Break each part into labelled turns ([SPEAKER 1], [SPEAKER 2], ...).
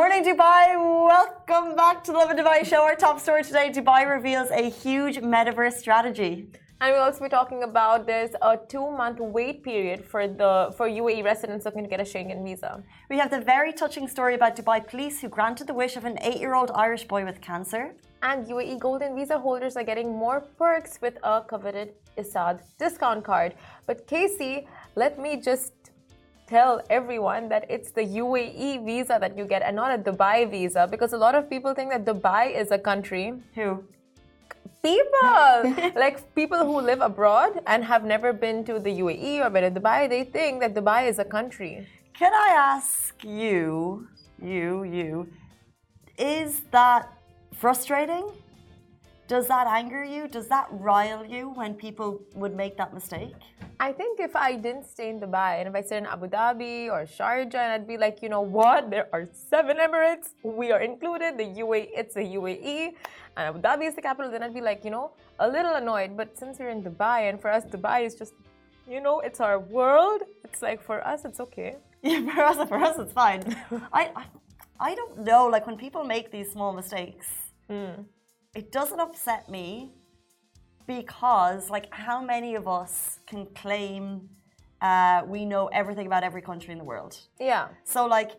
[SPEAKER 1] morning, Dubai. Welcome back to the Lovin Dubai show. Our top story today Dubai reveals a huge metaverse strategy.
[SPEAKER 2] And we'll also be talking about there's a two-month wait period for the for UAE residents looking to get a Schengen visa.
[SPEAKER 1] We have the very touching story about Dubai police who granted the wish of an eight-year-old Irish boy with cancer.
[SPEAKER 2] And UAE golden visa holders are getting more perks with a coveted Esaad discount card. But Casey, let me just tell everyone that it's the UAE visa that you get and not a Dubai visa because a lot of people think that Dubai is a country.
[SPEAKER 1] Who?
[SPEAKER 2] People! like people who live abroad and have never been to the UAE or been to Dubai, they think that Dubai is a country.
[SPEAKER 1] Can I ask you, you, you, is that frustrating? Does that anger you? Does that rile you when people would make that mistake?
[SPEAKER 2] I think if I didn't stay in Dubai and if I stayed in Abu Dhabi or Sharjah and I'd be like, you know what, there are seven Emirates, we are included, the UAE, it's the UAE, and Abu Dhabi is the capital, then I'd be like, you know, a little annoyed. But since we're in Dubai and for us, Dubai is just, you know, it's our world, it's like for us, it's okay.
[SPEAKER 1] Yeah, for us, for us, it's fine. I, I, I don't know. Like when people make these small mistakes, hmm. It doesn't upset me because, like, how many of us can claim uh, we know everything about every country in the world?
[SPEAKER 2] Yeah.
[SPEAKER 1] So, like,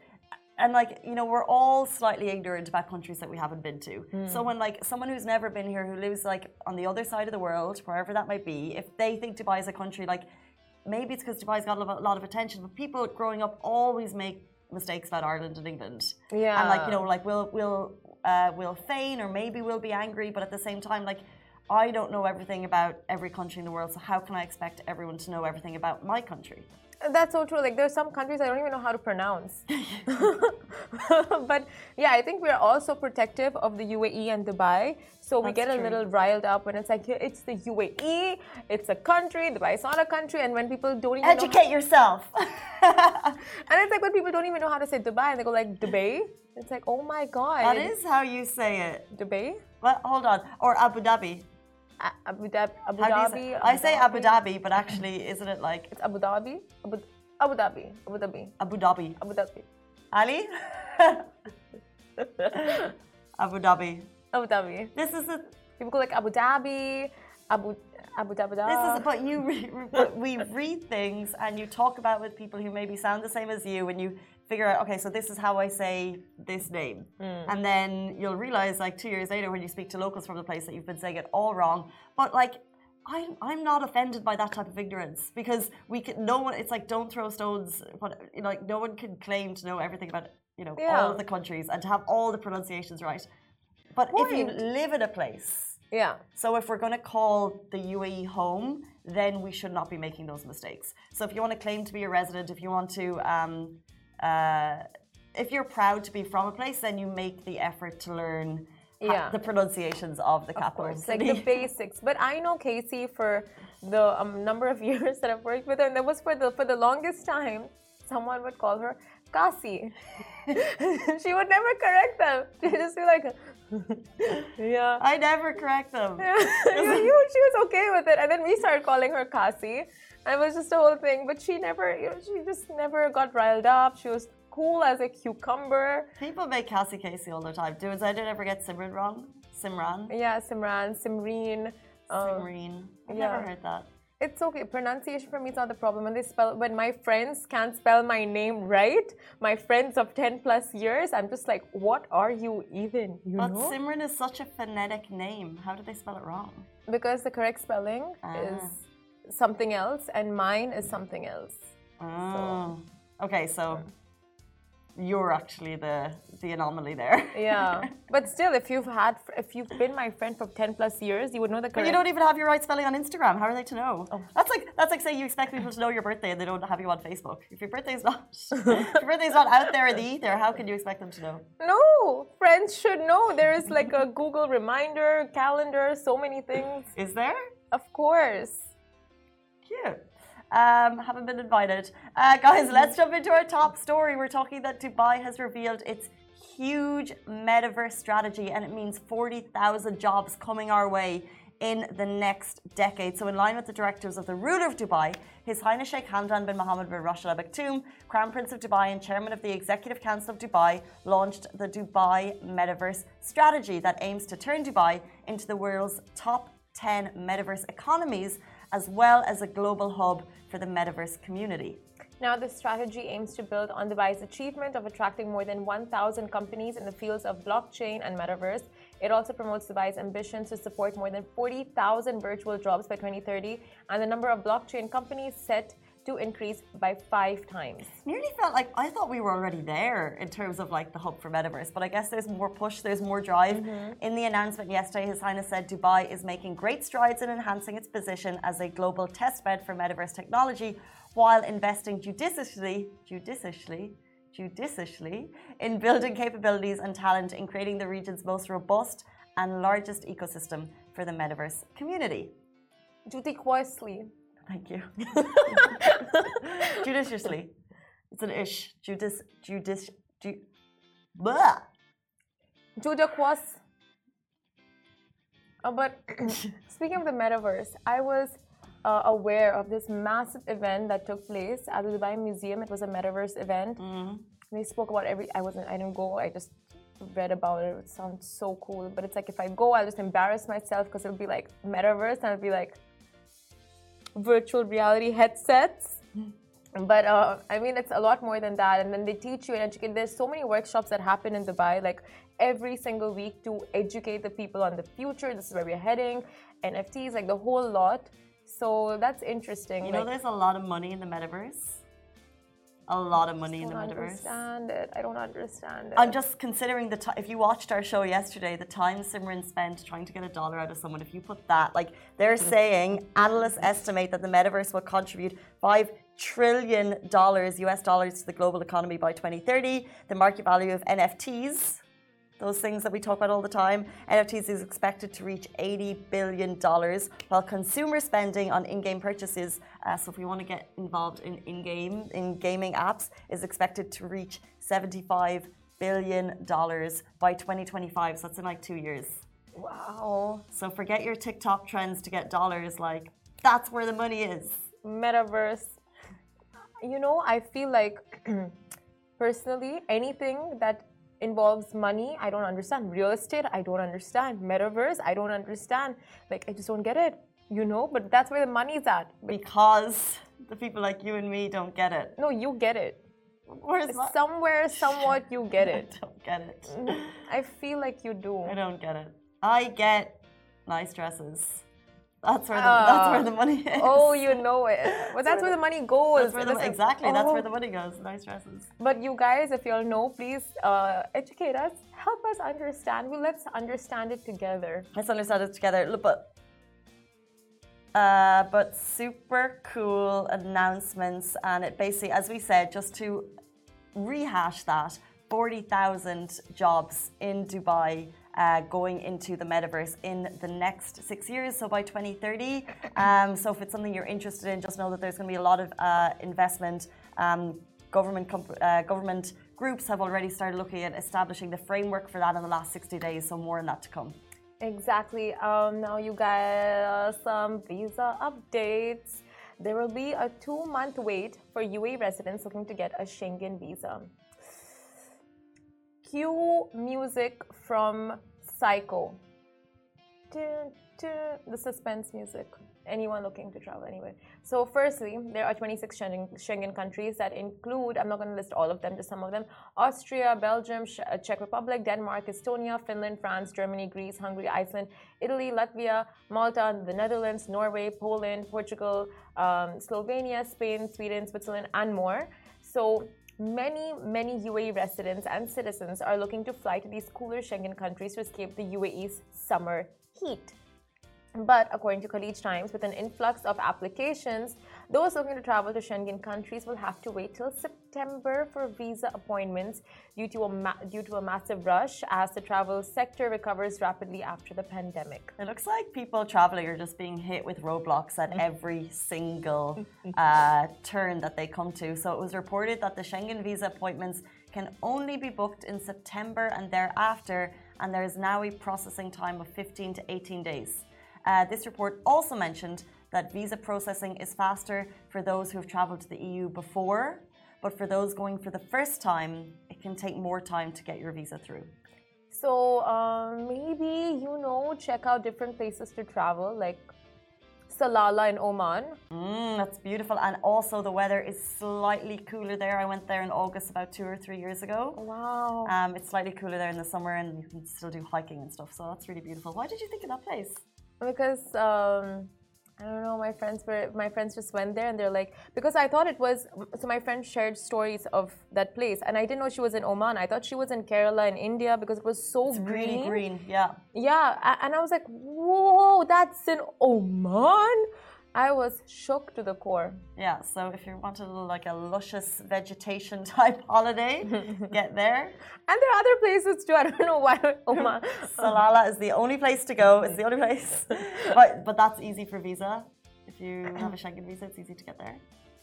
[SPEAKER 1] and like you know, we're all slightly ignorant about countries that we haven't been to. So when like someone who's never been here, who lives like on the other side of the world, wherever that might be, if they think Dubai is a country, like maybe it's because Dubai's got a lot- a lot of attention, but people growing up always make mistakes about Ireland and England.
[SPEAKER 2] Yeah.
[SPEAKER 1] And like you know, like we'll we'll uh, we'll feign or maybe we'll be angry, but at the same time, like I don't know everything about every country in the world, so how can I expect everyone to know everything about my country?
[SPEAKER 2] That's so true. Like there's some countries I don't even know how to pronounce. but yeah, I think we're also protective of the UAE and Dubai. So we
[SPEAKER 1] That's
[SPEAKER 2] get a
[SPEAKER 1] true.
[SPEAKER 2] little riled up when it's like "Yeah, it's the UAE, it's a country, Dubai is not a country, and when people don't even
[SPEAKER 1] Educate yourself.
[SPEAKER 2] and it's like when people don't even know how to say Dubai and they go like Dubai. It's like oh my god.
[SPEAKER 1] that is how you say it.
[SPEAKER 2] Dubai.
[SPEAKER 1] Well, hold on. Or Abu Dhabi.
[SPEAKER 2] Abu Dhabi. Abu Dhabi.
[SPEAKER 1] I say Abu Dhabi, but actually, isn't it like
[SPEAKER 2] It's Abu Dhabi. Abu, Abu Dhabi. Abu Dhabi.
[SPEAKER 1] Abu Dhabi?
[SPEAKER 2] Abu Dhabi.
[SPEAKER 1] Ali? Abu Dhabi.
[SPEAKER 2] Abu Dhabi.
[SPEAKER 1] This is the.
[SPEAKER 2] People go like Abu Dhabi, Abu Abu Dhabi.
[SPEAKER 1] This is but you. Re, but we read things and you talk about with people who maybe sound the same as you, and you figure out, okay, so this is how I say this name, and then you'll realize, like two years later, when you speak to locals from the place, that you've been saying it all wrong. But like. I'm, I'm not offended by that type of ignorance because we can no one it's like don't throw stones but you know, like no one can claim to know everything about you know
[SPEAKER 2] Yeah.
[SPEAKER 1] all of the countries and to have all the pronunciations right but if you live in a place
[SPEAKER 2] Yeah.
[SPEAKER 1] so if we're going to call the UAE home, then we should not be making those mistakes. So if you want to claim to be a resident, if you want to, um, uh, if you're proud to be from a place, then you make the effort to learn
[SPEAKER 2] Yeah.
[SPEAKER 1] the pronunciations of the
[SPEAKER 2] Of
[SPEAKER 1] capital
[SPEAKER 2] course, like the basics. But I know Casey for the um, number of years that I've worked with her, and that was for the for the longest time. Someone would call her Kasi. she would never correct them. She'd just be like, "Yeah."
[SPEAKER 1] I never correct them.
[SPEAKER 2] you, you, she was okay with it, and then we started calling her Kasi, it was just a whole thing. But she never, you know, she just never got riled up. She was cool as a cucumber.
[SPEAKER 1] People make Cassie Casey all the time. Do I did ever get Simran wrong? Simran?
[SPEAKER 2] Yeah, Simran, Simreen. Um,
[SPEAKER 1] Simreen. I've
[SPEAKER 2] yeah.
[SPEAKER 1] never heard that.
[SPEAKER 2] It's okay. Pronunciation for me is not the problem. When they spell, when my friends can't spell my name right, my friends of ten plus years, I'm just like, what are you even? You
[SPEAKER 1] But
[SPEAKER 2] know?
[SPEAKER 1] Simran is such a phonetic name. How did they spell it wrong?
[SPEAKER 2] because the correct spelling
[SPEAKER 1] Ah.
[SPEAKER 2] is something else, and mine is something else.
[SPEAKER 1] Oh. Okay, so you're actually the the anomaly there.
[SPEAKER 2] Yeah, but still, if you've had, if you've been my friend for ten plus years, you would know the
[SPEAKER 1] But you don't even have your right spelling on Instagram. How are they to know?
[SPEAKER 2] Oh.
[SPEAKER 1] That's like that's like saying you expect people to know your birthday and they don't have you on Facebook. If your birthday's not if your birthday's not out there in the ether, how can you expect them to know?
[SPEAKER 2] No, friends should know. There is like a Google reminder, calendar, so many things.
[SPEAKER 1] Is there?
[SPEAKER 2] Of course.
[SPEAKER 1] Cute. Um, haven't been invited. Uh, guys, let's jump into our top story. We're talking that Dubai has revealed its huge metaverse strategy, and it means 40,000 jobs coming our way in the next decade. So, in line with the directives of the ruler of Dubai, His Highness Sheikh Hamdan bin Mohammed bin Rashid Al Maktoum, Crown Prince of Dubai and Chairman of the Executive Council of Dubai, launched the Dubai Metaverse Strategy that aims to turn Dubai into the world's top 10 metaverse economies, as well as a global hub for the metaverse community.
[SPEAKER 2] Now, this strategy aims to build on Dubai's achievement of attracting more than 1,000 companies in the fields of blockchain and metaverse. It also promotes Dubai's ambition to support more than 40,000 virtual jobs by 2030 and the number of blockchain companies set to increase by five times.
[SPEAKER 1] Nearly felt like I thought we were already there in terms of like the hub for metaverse, but I guess there's more push, there's more drive. Mm-hmm. In the announcement yesterday, His Highness said Dubai is making great strides in enhancing its position as a global testbed for metaverse technology while investing judiciously, judiciously, judiciously in building capabilities and talent in creating the region's most robust and largest ecosystem for the metaverse community.
[SPEAKER 2] Judiciously.
[SPEAKER 1] Thank you. Judiciously. It's an ish. Judic, judic, ju, blah.
[SPEAKER 2] Judiciously. Uh, but speaking of the metaverse, I was uh, aware of this massive event that took place at the Dubai Museum. It was a metaverse event. Mm. They spoke about every. I wasn't. I didn't go. I just read about it. It sounds so cool. But it's like if I go, I'll just embarrass myself because it'll be like metaverse, and I'll be like virtual reality headsets. But uh, I mean, it's a lot more than that. And then they teach you and educate. There's so many workshops that happen in Dubai, like every single week to educate the people on the future. This is where we're heading. NFTs, like the whole lot. So that's interesting.
[SPEAKER 1] You know, there's a lot of money in the metaverse. A lot of money in the
[SPEAKER 2] metaverse. I don't understand it. I don't understand it.
[SPEAKER 1] I'm just considering the time. If you watched our show yesterday, the time Simran spent trying to get a dollar out of someone. If you put that, like they're mm. saying, analysts estimate that the metaverse will contribute five trillion dollars US dollars to the global economy by 2030. The market value of NFTs those things that we talk about all the time. NFTs is expected to reach $80 billion, while consumer spending on in game purchases, uh, so if we want to get involved in in game, in gaming apps, is expected to reach $75 billion by 2025. So that's in like two years.
[SPEAKER 2] Wow.
[SPEAKER 1] So forget your TikTok trends to get dollars. Like, that's where the money is.
[SPEAKER 2] Metaverse. You know, I feel like personally, anything that involves money, I don't understand. Real estate, I don't understand. Metaverse, I don't understand. Like, I just don't get it, you know? But that's where the money's at.
[SPEAKER 1] Because the people like you and me don't get it.
[SPEAKER 2] No, you get it. Where's Somewhere, somewhat, you get it.
[SPEAKER 1] I don't get it.
[SPEAKER 2] I feel like you do.
[SPEAKER 1] I don't get it. I get nice dresses. That's where the uh, that's where the money is.
[SPEAKER 2] Oh, you know it. Well, that's, where, the, money goes.
[SPEAKER 1] The, exactly. Oh. That's where the money goes. Nice dresses.
[SPEAKER 2] But you guys, if you all know, please uh, educate us. Help us understand. Well, let's understand it together.
[SPEAKER 1] Let's understand it together. Look, but uh, but super cool announcements, and it basically, as we said, just to rehash that, forty thousand jobs in Dubai uh, going into the metaverse in the next six years, so by 2030. Um, so if it's something you're interested in, just know that there's going to be a lot of uh, investment. Um, government uh, government groups have already started looking at establishing the framework for that in the last 60 days, so more on that to come.
[SPEAKER 2] Exactly. Um, now you got some visa updates. There will be a two-month wait for UAE residents looking to get a Schengen visa cue music from Psycho. The suspense music. Anyone looking to travel anyway. So, firstly, there are 26 Schengen countries that include, I'm not going to list all of them, just some of them Austria, Belgium, uh, Czech Republic, Denmark, Estonia, Finland, France, Germany, Greece, Hungary, Iceland, Italy, Latvia, Malta, the Netherlands, Norway, Poland, Portugal, um, Slovenia, Spain, Sweden, Switzerland, and more. So, Many, many UAE residents and citizens are looking to fly to these cooler Schengen countries to escape the UAE's summer heat. But according to Khaleej Times, with an influx of applications, those looking to travel to Schengen countries will have to wait till September for visa appointments due to a due to a massive rush as the travel sector recovers rapidly after the pandemic.
[SPEAKER 1] It looks like people traveling are just being hit with roadblocks at every single uh, turn that they come to. So it was reported that the Schengen visa appointments can only be booked in September and thereafter, and there is now a processing time of 15 to 18 days. Uh, this report also mentioned that visa processing is faster for those who have traveled to the EU before, but for those going for the first time, it can take more time to get your visa through.
[SPEAKER 2] So um, maybe you know, check out different places to travel, like Salalah in Oman.
[SPEAKER 1] Mm, that's beautiful, and also the weather is slightly cooler there. I went there in August about two or three years ago.
[SPEAKER 2] Wow.
[SPEAKER 1] Um, it's slightly cooler there in the summer, and you can still do hiking and stuff. So that's really beautiful. Why did you think of that place?
[SPEAKER 2] Because um, I don't know, my friends were my friends just went there and they're like because I thought it was so my friend shared stories of that place and I didn't know she was in Oman. I thought she was in Kerala in India because it was so
[SPEAKER 1] It's
[SPEAKER 2] green.
[SPEAKER 1] really green, yeah.
[SPEAKER 2] Yeah, and I was like, whoa, that's in Oman. I was shocked to the core.
[SPEAKER 1] Yeah, so if you wanted a little, like a luscious vegetation type holiday, get there.
[SPEAKER 2] And there are other places too. I don't know why Oman.
[SPEAKER 1] Salalah is the only place to go. It's the only place. but but that's easy for visa. If you have a Schengen visa, it's easy to get there.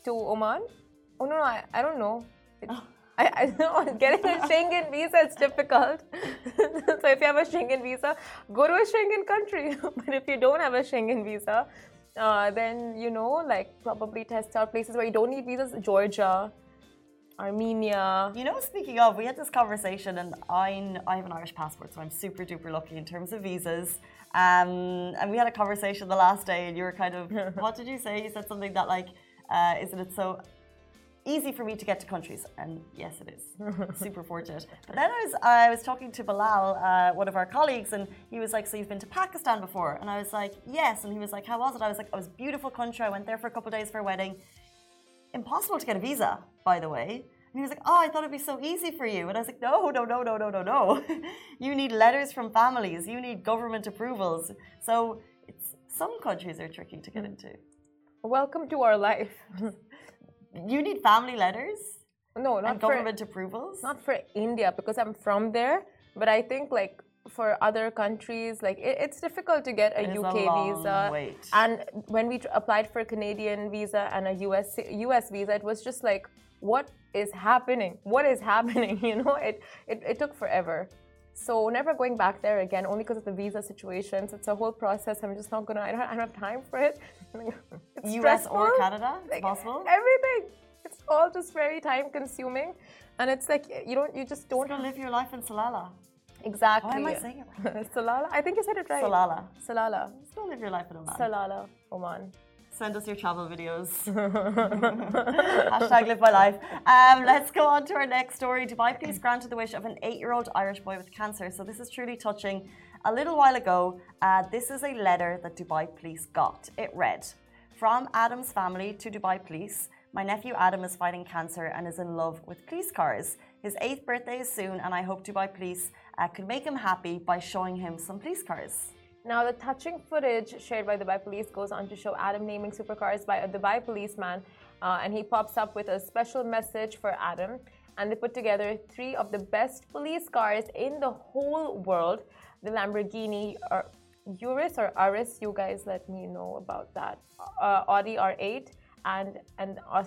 [SPEAKER 2] to Oman? Oh no, no I, I don't know. It- oh. I, I know getting a Schengen visa is difficult. so if you have a Schengen visa, go to a Schengen country. but if you don't have a Schengen visa, uh, then you know, like probably test out places where you don't need visas. Georgia, Armenia.
[SPEAKER 1] You know, speaking of, we had this conversation, and I, I have an Irish passport, so I'm super duper lucky in terms of visas. Um, and we had a conversation the last day, and you were kind of, what did you say? You said something that, like, uh, isn't it so easy for me to get to countries? And yes, it is. super fortunate. But then I was, I was talking to Bilal, uh, one of our colleagues, and he was like, So you've been to Pakistan before? And I was like, Yes. And he was like, How was it? I was like, It was a beautiful country. I went there for a couple of days for a wedding impossible to get a visa, by the way. And he was like, Oh, I thought it'd be so easy for you. And I was like, No, no, no, no, no, no, no. you need letters from families, you need government approvals. So it's some countries are tricky to get into.
[SPEAKER 2] Welcome to our life.
[SPEAKER 1] You need family letters
[SPEAKER 2] no, not
[SPEAKER 1] and
[SPEAKER 2] for
[SPEAKER 1] government approvals.
[SPEAKER 2] not for India because I'm from there, but I think like for other countries, like it, it's difficult to get a
[SPEAKER 1] It a
[SPEAKER 2] UK
[SPEAKER 1] long
[SPEAKER 2] visa.
[SPEAKER 1] wait.
[SPEAKER 2] And when we tr- applied for a Canadian visa and a US US visa, it was just like, what is happening? What is happening? You know, it it, it took forever. So never going back there again, only because of the visa situations. It's a whole process. I'm just not gonna. I don't, I don't have time for it. It's
[SPEAKER 1] US or. Canada? It's
[SPEAKER 2] Like,
[SPEAKER 1] possible.
[SPEAKER 2] Everything. It's all just very time consuming, and it's like you don't. You just don't have
[SPEAKER 1] live your life in Salalah.
[SPEAKER 2] exactly.
[SPEAKER 1] Why am I saying it wrong?
[SPEAKER 2] Salala. I think you said it right.
[SPEAKER 1] Salalah.
[SPEAKER 2] Salala.
[SPEAKER 1] Still live your life in Oman.
[SPEAKER 2] Salala. Oman.
[SPEAKER 1] Send us your travel videos. Hashtag live my life. Um, let's go on to our next story. Dubai police granted the wish of an eight-year-old Irish boy with cancer. So this is truly touching. A little while ago, uh, this is a letter that Dubai police got. It read, "From Adam's family to Dubai police." My nephew Adam is fighting cancer and is in love with police cars. His eighth birthday is soon, and I hope Dubai police uh, could make him happy by showing him some police cars.
[SPEAKER 2] Now, the touching footage shared by Dubai police goes on to show Adam naming supercars by a Dubai policeman, uh, and he pops up with a special message for Adam. And they put together three of the best police cars in the whole world the Lamborghini or Urus or Aris, you guys let me know about that. Uh, Audi R8 and and uh,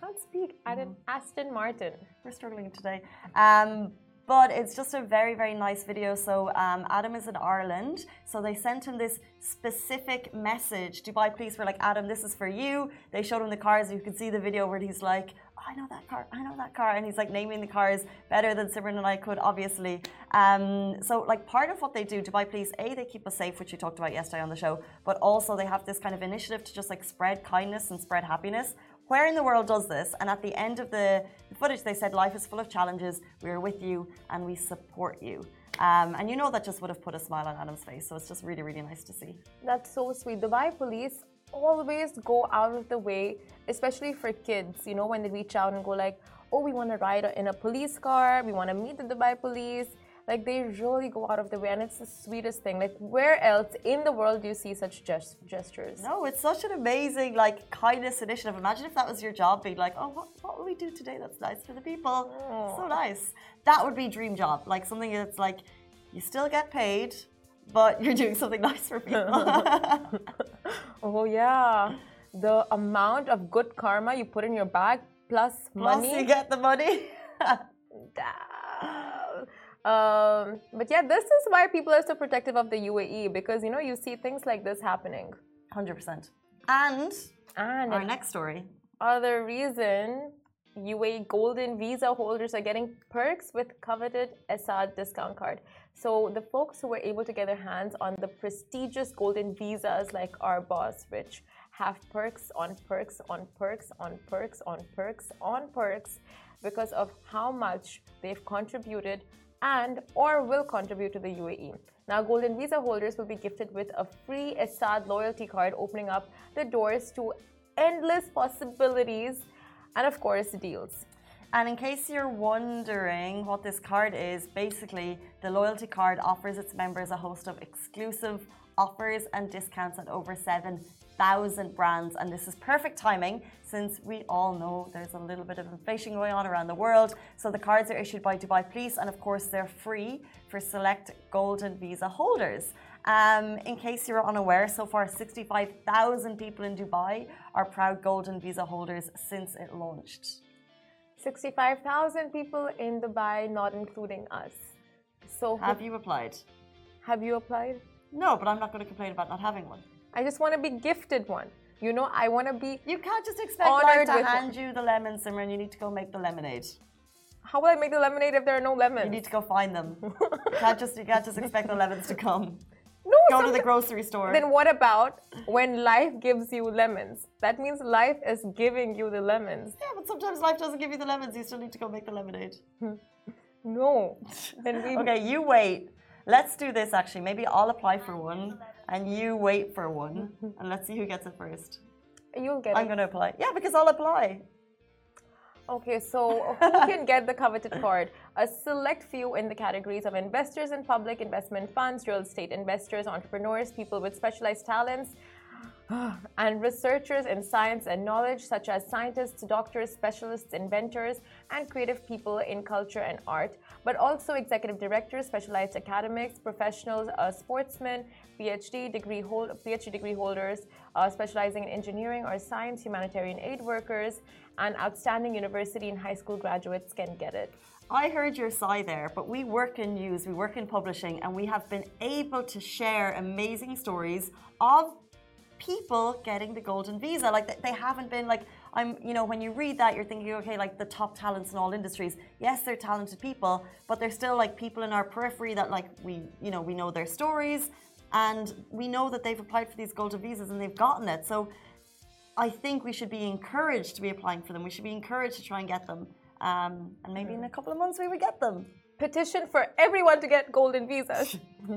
[SPEAKER 2] can't speak. Adam Aston Martin.
[SPEAKER 1] We're struggling today. Um, but it's just a very, very nice video. So um, Adam is in Ireland. So they sent him this specific message. Dubai police were like, Adam, this is for you. They showed him the cars. You can see the video where he's like, oh, I know that car. I know that car. And he's like naming the cars better than Simran and I could, obviously. Um, so like part of what they do, Dubai police, A, they keep us safe, which we talked about yesterday on the show. But also they have this kind of initiative to just like spread kindness and spread happiness. Where in the world does this? And at the end of the, footage, they said, Life is full of challenges. We are with you and we support you. Um, and you know that just would have put a smile on Adam's face. So it's just really, really nice to see.
[SPEAKER 2] That's so sweet. Dubai police always go out of the way, especially for kids, you know, when they reach out and go like, oh, we want to ride in a police car, we want to meet the Dubai police. Like they really go out of the way, and it's the sweetest thing. Like where else in the world do you see such gest- gestures?
[SPEAKER 1] No, it's such an amazing like kindness initiative. Imagine if that was your job, being like, oh, what, what will we do today that's nice for the people? Oh. So nice. That would be dream job. Like something that's like you still get paid, but you're doing something nice for people.
[SPEAKER 2] Oh yeah, the amount of good karma you put in your bag plus
[SPEAKER 1] Plus
[SPEAKER 2] money.
[SPEAKER 1] you get the money.
[SPEAKER 2] Um, but yeah, this is why people are so protective of the UAE because you know you see things like this happening.
[SPEAKER 1] Hundred percent. And
[SPEAKER 2] And
[SPEAKER 1] our next story.
[SPEAKER 2] other reason UAE golden visa holders are getting perks with coveted Esaad discount card. So the folks who were able to get their hands on the prestigious golden visas like our boss Rich have perks on perks on perks on perks on perks on perks because of how much they've contributed and or will contribute to the UAE. Now, golden visa holders will be gifted with a free Esaad loyalty card, opening up the doors to endless possibilities and, of course, deals.
[SPEAKER 1] And in case you're wondering what this card is, basically the loyalty card offers its members a host of exclusive offers and discounts at over 7,000 brands. And this is perfect timing since we all know there's a little bit of inflation going on around the world. So the cards are issued by Dubai Police and of course they're free for select golden visa holders. Um, in case you're unaware, so far 65,000 people in Dubai are proud golden visa holders since it launched.
[SPEAKER 2] 65,000 people in Dubai, not including us. So,
[SPEAKER 1] Have you applied?
[SPEAKER 2] have you applied?
[SPEAKER 1] No, but I'm not going to complain about not having one.
[SPEAKER 2] I just want to be gifted one. You know, I want to be.
[SPEAKER 1] You can't just expect life to hand you the lemon, Simran. You need to go make the lemonade.
[SPEAKER 2] How will I make the lemonade if there are no lemons?
[SPEAKER 1] You need to go find them. you can't just you can't just expect the lemons to come.
[SPEAKER 2] no,
[SPEAKER 1] Go to the grocery store.
[SPEAKER 2] Then what about when life gives you lemons? That means life is giving you the lemons.
[SPEAKER 1] yeah, but sometimes life doesn't give you the lemons. You still need to go make the lemonade.
[SPEAKER 2] No. Then we
[SPEAKER 1] Okay, you wait. Let's do this actually. Maybe I'll apply for one and you wait for one and let's see who gets it first.
[SPEAKER 2] you'll get
[SPEAKER 1] I'm
[SPEAKER 2] it.
[SPEAKER 1] going to apply. Yeah, because I'll apply.
[SPEAKER 2] Okay, so who can get the coveted card? A select few in the categories of investors in public investment funds, real estate investors, entrepreneurs, people with specialized talents, and researchers in science and knowledge, such as scientists, doctors, specialists, inventors, and creative people in culture and art, but also executive directors, specialized academics, professionals, uh, sportsmen, PhD degree hold, PhD degree holders, uh, specializing in engineering or science, humanitarian aid workers, and outstanding university and high school graduates can get it.
[SPEAKER 1] I heard your sigh there, but we work in news, we work in publishing, and we have been able to share amazing stories of people getting the golden visa. Like they- haven't been like I'm, you know, when you read that, you're thinking, okay, like the top talents in all industries. Yes, they're talented people, but they're still like people in our periphery that like we, you know, we know their stories, and we know that they've applied for these golden visas and they've gotten it. So I think we should be encouraged to be applying for them. We should be encouraged to try and get them. Um, and maybe in a couple of months we would get them.
[SPEAKER 2] Petition for everyone to get golden visas.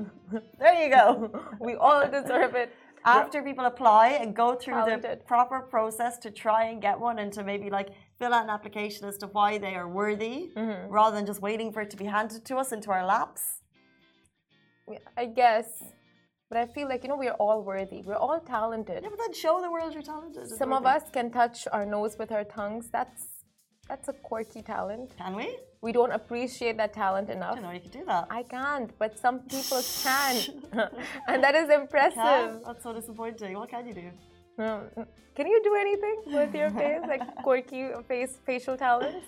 [SPEAKER 1] There you go.
[SPEAKER 2] we all deserve it.
[SPEAKER 1] After people apply and go through the proper process to try and get one and to maybe like fill out an application as to why they are worthy
[SPEAKER 2] Mm-hmm.
[SPEAKER 1] rather than just waiting for it to be handed to us into our laps.
[SPEAKER 2] I guess. But I feel like, you know, we are all worthy. We're all talented.
[SPEAKER 1] Yeah, but then show the world you're talented.
[SPEAKER 2] Some of us can touch our nose with our tongues. That's that's a quirky talent.
[SPEAKER 1] Can we?
[SPEAKER 2] We don't appreciate that talent
[SPEAKER 1] I
[SPEAKER 2] enough.
[SPEAKER 1] don't know you can do that.
[SPEAKER 2] I can't, but some people can. and that is impressive.
[SPEAKER 1] That's so disappointing. What can you do?
[SPEAKER 2] Um, Can you do anything with your face? Like quirky face facial talents?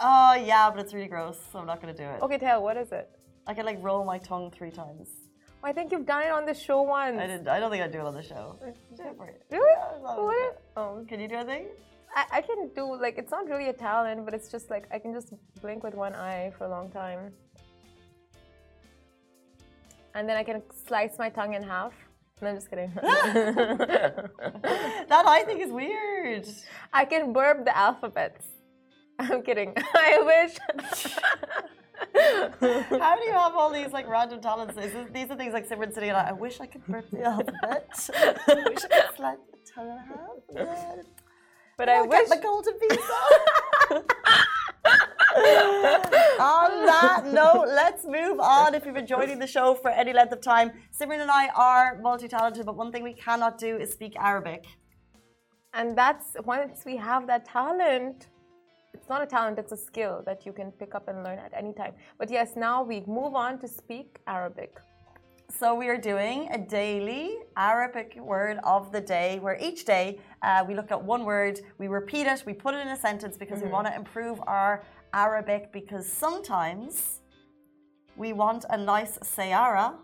[SPEAKER 1] Oh yeah, but it's really gross, so I'm not gonna do it.
[SPEAKER 2] Okay, tell, what is it?
[SPEAKER 1] I can like roll my tongue three times.
[SPEAKER 2] I think you've done it on the show once.
[SPEAKER 1] I didn't. I don't think I'd do it on the show. Do it.
[SPEAKER 2] Really?
[SPEAKER 1] Yeah,
[SPEAKER 2] What? Oh.
[SPEAKER 1] Can you do anything?
[SPEAKER 2] I, I can do like it's not really a talent, but it's just like I can just blink with one eye for a long time. And then I can slice my tongue in half. No, I'm just kidding.
[SPEAKER 1] That I think is weird.
[SPEAKER 2] I can burp the alphabets. I'm kidding. I wish.
[SPEAKER 1] How do you have all these like random talents? This these are things like Simran sitting and I, I wish I could burp the alphabet. I wish I could slide the tongue in half.
[SPEAKER 2] But
[SPEAKER 1] I
[SPEAKER 2] I wish.
[SPEAKER 1] get the golden visa. on that note, let's move on. If you've been joining the show for any length of time, Simran and I are multi-talented, but one thing we cannot do is speak Arabic.
[SPEAKER 2] And that's once we have that talent, it's not a talent, it's a skill that you can pick up and learn at any time. But yes, now we move on to speak Arabic.
[SPEAKER 1] So we are doing a daily Arabic word of the day, where each day uh, we look at one word, we repeat it, we put it in a sentence because we want to improve our Arabic. Because sometimes We want a nice Sayara.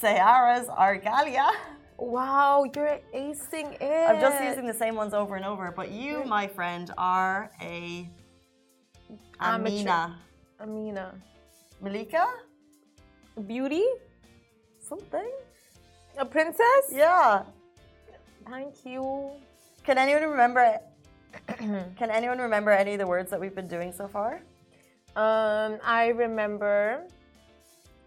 [SPEAKER 1] Sayara's Argalia.
[SPEAKER 2] Wow, you're acing it.
[SPEAKER 1] I'm just using the same ones over and over, but you, my friend, are a
[SPEAKER 2] Amateur.
[SPEAKER 1] Amina.
[SPEAKER 2] Amina.
[SPEAKER 1] Malika?
[SPEAKER 2] Beauty?
[SPEAKER 1] Something?
[SPEAKER 2] A princess?
[SPEAKER 1] Yeah.
[SPEAKER 2] Thank you.
[SPEAKER 1] Can anyone remember? can anyone remember any of the words that we've been doing so far?
[SPEAKER 2] Um, I remember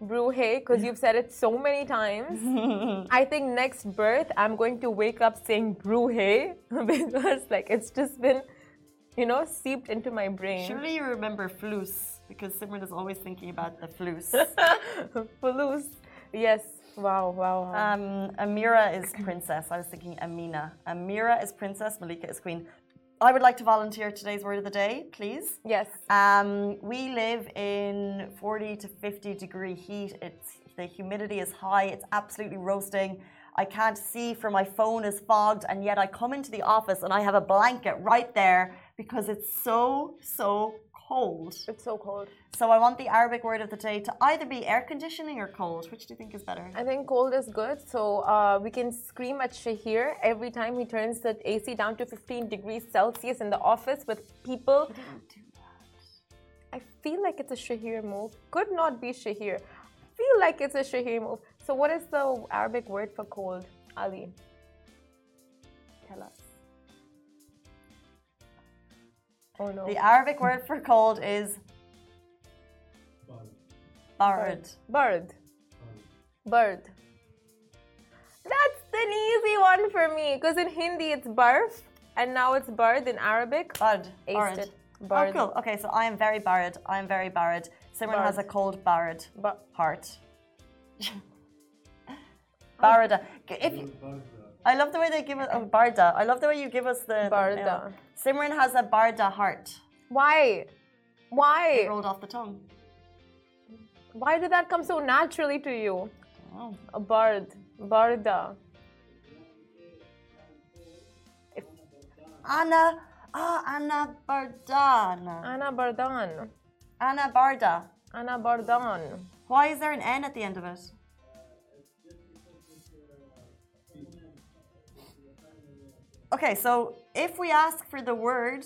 [SPEAKER 2] Bruhe because you've said it so many times. I think next birth I'm going to wake up saying Bruhe because like it's just been, you know, seeped into my brain.
[SPEAKER 1] Surely you remember flus because Simran is always thinking about the flus.
[SPEAKER 2] Flus. Yes. Wow, wow, wow.
[SPEAKER 1] um, Amira is princess. I was thinking Amina. Amira is princess. Malika is queen. I would like to volunteer today's word of the day, please.
[SPEAKER 2] yes.
[SPEAKER 1] Um, we live in 40 to 50 degree heat. It's the humidity is high. It's absolutely roasting. I can't see for my phone is fogged, and yet I come into the office and I have a blanket right there because it's so so cold.
[SPEAKER 2] It's so cold.
[SPEAKER 1] So I want the Arabic word of the day to either be air conditioning or cold. Which do you think is better?
[SPEAKER 2] I think cold is good. So uh, we can scream at Shahir every time he turns the AC down to 15 degrees Celsius in the office with people. I feel like it's a Shahir move. Could not be Shahir. I Feel like it's a Shahir move. So what is the Arabic word for cold, Ali? Tell us. Oh no.
[SPEAKER 1] The Arabic word for cold is bard.
[SPEAKER 2] Bird. Bird. That's an easy one for me because in Hindi it's barf and now it's bird in Arabic.
[SPEAKER 1] Bard.
[SPEAKER 2] Aced
[SPEAKER 1] Bard.
[SPEAKER 2] it.
[SPEAKER 1] Oh, cool. Okay, so I am very barred. I am very barred. Simran has a cold barred
[SPEAKER 2] Ba-
[SPEAKER 1] heart. Barada. If you, I love the way they give us oh, Barda. I love the way you give us the the-
[SPEAKER 2] Barda.
[SPEAKER 1] yeah. Simran has a Barda heart.
[SPEAKER 2] Why?
[SPEAKER 1] It
[SPEAKER 2] Why?
[SPEAKER 1] rolled off the tongue.
[SPEAKER 2] Why did that come so naturally to you?
[SPEAKER 1] Oh.
[SPEAKER 2] A bard. Barda.
[SPEAKER 1] Anna. Ah, Anna Bardana.
[SPEAKER 2] Ana Bardan.
[SPEAKER 1] Anna Barda.
[SPEAKER 2] Ana Bardan.
[SPEAKER 1] Why is there an N at the end of it? Okay, so if we ask for the word,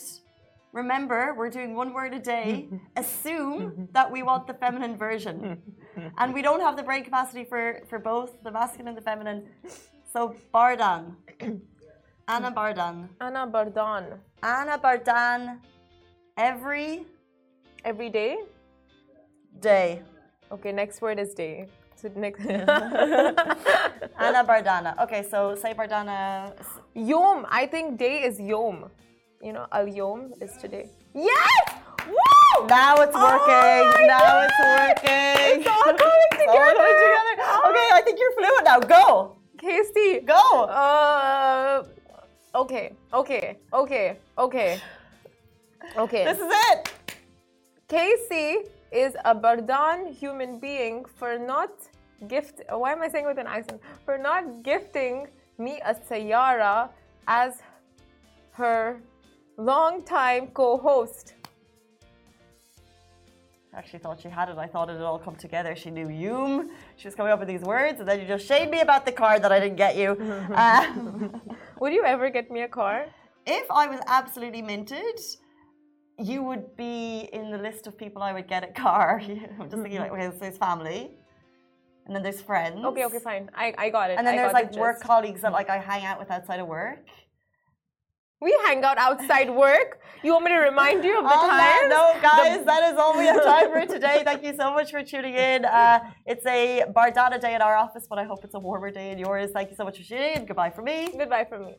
[SPEAKER 1] remember we're doing one word a day. assume that we want the feminine version, and we don't have the brain capacity for for both the masculine and the feminine. So Bardan, Anna Bardan,
[SPEAKER 2] Anna Bardan.
[SPEAKER 1] Anna Bardan, every
[SPEAKER 2] Every day?
[SPEAKER 1] day.
[SPEAKER 2] Okay, next word is day. So next.
[SPEAKER 1] Anna Bardana. Okay, so say Bardana.
[SPEAKER 2] Yom. I think day is Yom. You know, Al Yom is today. Yes! Woo!
[SPEAKER 1] Now it's
[SPEAKER 2] Oh
[SPEAKER 1] working.
[SPEAKER 2] my
[SPEAKER 1] now
[SPEAKER 2] God!
[SPEAKER 1] it's working.
[SPEAKER 2] It's all coming
[SPEAKER 1] It's all
[SPEAKER 2] together.
[SPEAKER 1] coming together. Okay, I think you're fluent now. Go.
[SPEAKER 2] Casey.
[SPEAKER 1] Go.
[SPEAKER 2] Uh, okay, okay, okay, okay, okay.
[SPEAKER 1] This is it.
[SPEAKER 2] Casey is a Bardan human being for not gift. Why am I saying with an accent? For not gifting me a Sayara as her longtime co-host.
[SPEAKER 1] I actually thought she had it. I thought it had all come together. She knew Yum. She was coming up with these words, and then you just shade me about the card that I didn't get you. Uh,
[SPEAKER 2] Would you ever get me a car?
[SPEAKER 1] if I was absolutely minted, you would be in the list of people I would get a car. I'm just thinking like, okay, so there's family, and then there's friends.
[SPEAKER 2] Okay, okay, fine. I, I got it.
[SPEAKER 1] And then
[SPEAKER 2] I
[SPEAKER 1] there's like
[SPEAKER 2] the
[SPEAKER 1] work
[SPEAKER 2] gist.
[SPEAKER 1] colleagues that like I hang out with outside of work.
[SPEAKER 2] We hang out outside work. You want me to remind you of the
[SPEAKER 1] On that
[SPEAKER 2] times?
[SPEAKER 1] note, guys, that is all we have time for today. Thank you so much for tuning in. Uh, it's a Bardana day at our office, but I hope it's a warmer day in yours. Thank you so much for tuning in. Goodbye from me.
[SPEAKER 2] Goodbye from me.